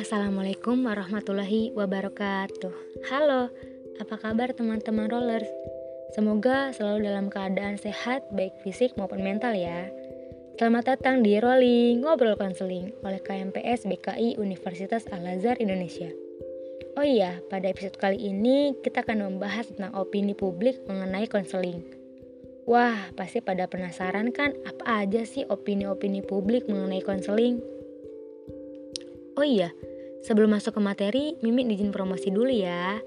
Assalamualaikum warahmatullahi wabarakatuh. Halo, apa kabar teman-teman rollers? Semoga selalu dalam keadaan sehat baik fisik maupun mental ya. Selamat datang di Rolling Ngobrol Konseling oleh KMPS BKI Universitas Al-Azhar Indonesia. Oh iya, pada episode kali ini kita akan membahas tentang opini publik mengenai konseling. Wah, pasti pada penasaran kan apa aja sih opini-opini publik mengenai konseling? Oh iya, sebelum masuk ke materi, Mimin izin promosi dulu ya.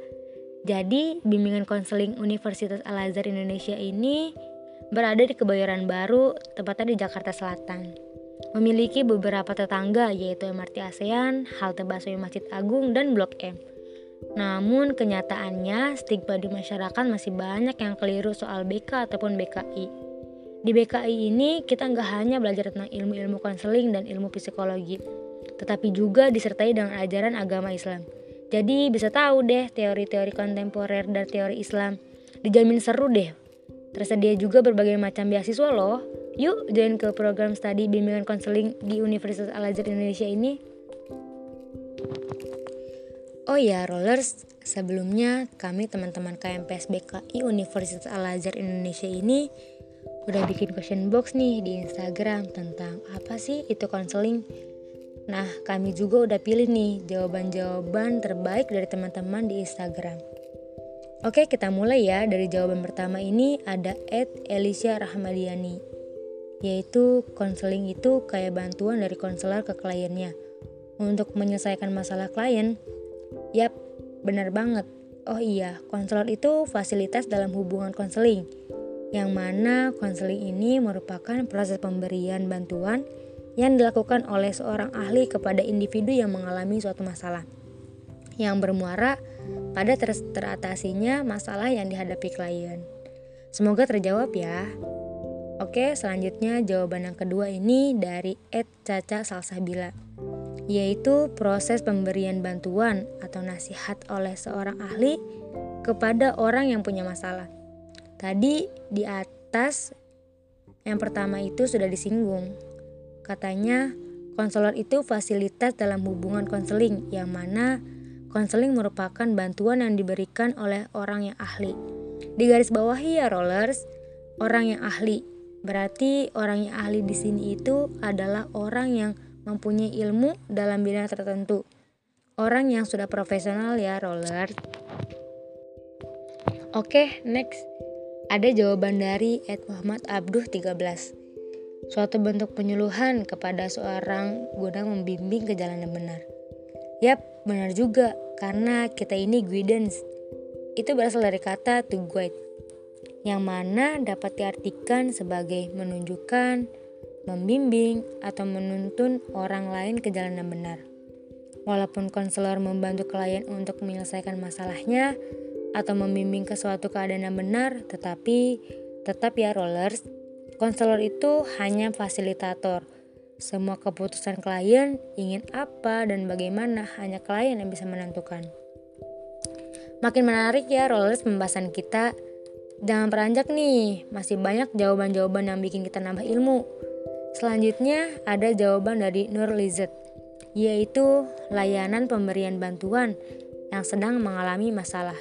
Jadi, bimbingan konseling Universitas Al-Azhar Indonesia ini berada di Kebayoran Baru, tepatnya di Jakarta Selatan. Memiliki beberapa tetangga yaitu MRT ASEAN, halte busway Masjid Agung, dan Blok M. Namun kenyataannya stigma di masyarakat masih banyak yang keliru soal BK ataupun BKI. Di BKI ini kita nggak hanya belajar tentang ilmu-ilmu konseling dan ilmu psikologi, tetapi juga disertai dengan ajaran agama Islam. Jadi bisa tahu deh teori-teori kontemporer dan teori Islam. Dijamin seru deh. Tersedia juga berbagai macam beasiswa loh. Yuk join ke program studi bimbingan konseling di Universitas Al-Azhar Indonesia ini. Oh ya, Rollers, sebelumnya kami teman-teman KMPS BKI Universitas Al-Azhar Indonesia ini udah bikin question box nih di Instagram tentang apa sih itu konseling Nah, kami juga udah pilih nih jawaban-jawaban terbaik dari teman-teman di Instagram. Oke, kita mulai ya. Dari jawaban pertama ini ada Ed Elisha Rahmadiani. Yaitu konseling itu kayak bantuan dari konselor ke kliennya untuk menyelesaikan masalah klien. Yap, benar banget. Oh iya, konselor itu fasilitas dalam hubungan konseling. Yang mana konseling ini merupakan proses pemberian bantuan yang dilakukan oleh seorang ahli kepada individu yang mengalami suatu masalah yang bermuara pada ter teratasinya masalah yang dihadapi klien. Semoga terjawab ya. Oke, selanjutnya jawaban yang kedua ini dari Ed Caca Salsabila yaitu proses pemberian bantuan atau nasihat oleh seorang ahli kepada orang yang punya masalah. Tadi di atas yang pertama itu sudah disinggung Katanya, konselor itu fasilitas dalam hubungan konseling yang mana konseling merupakan bantuan yang diberikan oleh orang yang ahli. Di garis bawah ya rollers, orang yang ahli. Berarti orang yang ahli di sini itu adalah orang yang mempunyai ilmu dalam bidang tertentu. Orang yang sudah profesional ya rollers. Oke, next. Ada jawaban dari Ed Muhammad Abduh 13 suatu bentuk penyuluhan kepada seorang guna membimbing ke jalan yang benar. Yap, benar juga, karena kita ini guidance. Itu berasal dari kata to guide, yang mana dapat diartikan sebagai menunjukkan, membimbing, atau menuntun orang lain ke jalan yang benar. Walaupun konselor membantu klien untuk menyelesaikan masalahnya atau membimbing ke suatu keadaan yang benar, tetapi tetap ya rollers, Konselor itu hanya fasilitator. Semua keputusan klien ingin apa dan bagaimana hanya klien yang bisa menentukan. Makin menarik ya rollers pembahasan kita. Jangan peranjak nih, masih banyak jawaban-jawaban yang bikin kita nambah ilmu. Selanjutnya ada jawaban dari Nur Lizet, yaitu layanan pemberian bantuan yang sedang mengalami masalah.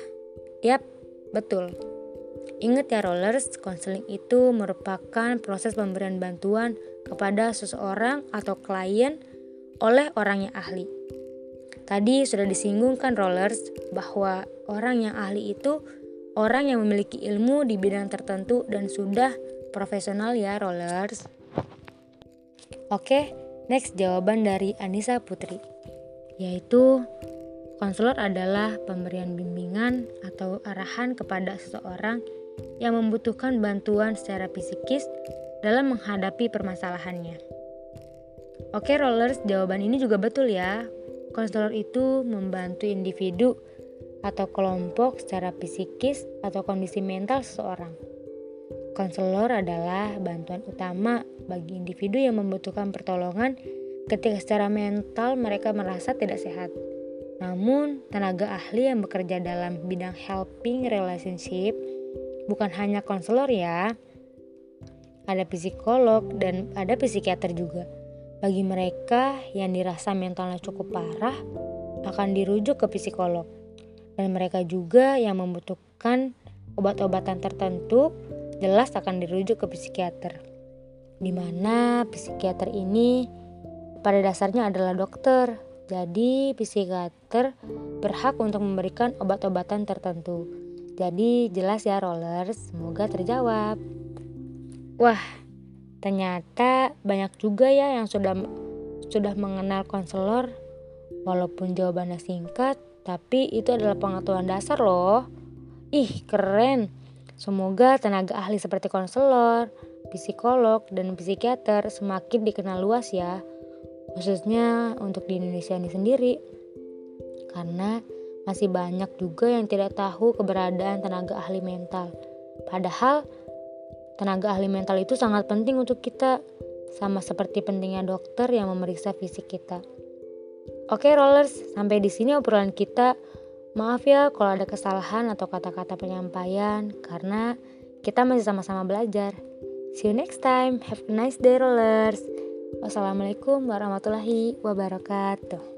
Yap, betul. Ingat ya rollers, konseling itu merupakan proses pemberian bantuan kepada seseorang atau klien oleh orang yang ahli. Tadi sudah disinggungkan rollers bahwa orang yang ahli itu orang yang memiliki ilmu di bidang tertentu dan sudah profesional ya rollers. Oke, next jawaban dari Anissa Putri yaitu konselor adalah pemberian bimbingan atau arahan kepada seseorang yang membutuhkan bantuan secara psikis dalam menghadapi permasalahannya. Oke rollers, jawaban ini juga betul ya. Konselor itu membantu individu atau kelompok secara psikis atau kondisi mental seseorang. Konselor adalah bantuan utama bagi individu yang membutuhkan pertolongan ketika secara mental mereka merasa tidak sehat. Namun, tenaga ahli yang bekerja dalam bidang helping relationship bukan hanya konselor ya. ada psikolog, dan ada psikiater juga. Bagi mereka yang dirasa mentalnya cukup parah, akan dirujuk ke psikolog. Dan mereka juga yang membutuhkan obat-obatan tertentu, jelas akan dirujuk ke psikiater. Di mana psikiater ini pada dasarnya adalah dokter. Jadi psikiater berhak untuk memberikan obat-obatan tertentu. Jadi jelas ya rollers, semoga terjawab. Wah, ternyata banyak juga ya yang sudah sudah mengenal konselor. Walaupun jawabannya singkat, tapi itu adalah pengetahuan dasar loh. Ih, keren. Semoga tenaga ahli seperti konselor, psikolog, dan psikiater semakin dikenal luas ya. Khususnya untuk di Indonesia ini sendiri. Karena masih banyak juga yang tidak tahu keberadaan tenaga ahli mental. Padahal tenaga ahli mental itu sangat penting untuk kita sama seperti pentingnya dokter yang memeriksa fisik kita. Oke rollers, sampai di sini obrolan kita. Maaf ya kalau ada kesalahan atau kata-kata penyampaian karena kita masih sama-sama belajar. See you next time. Have a nice day rollers. Wassalamualaikum warahmatullahi wabarakatuh.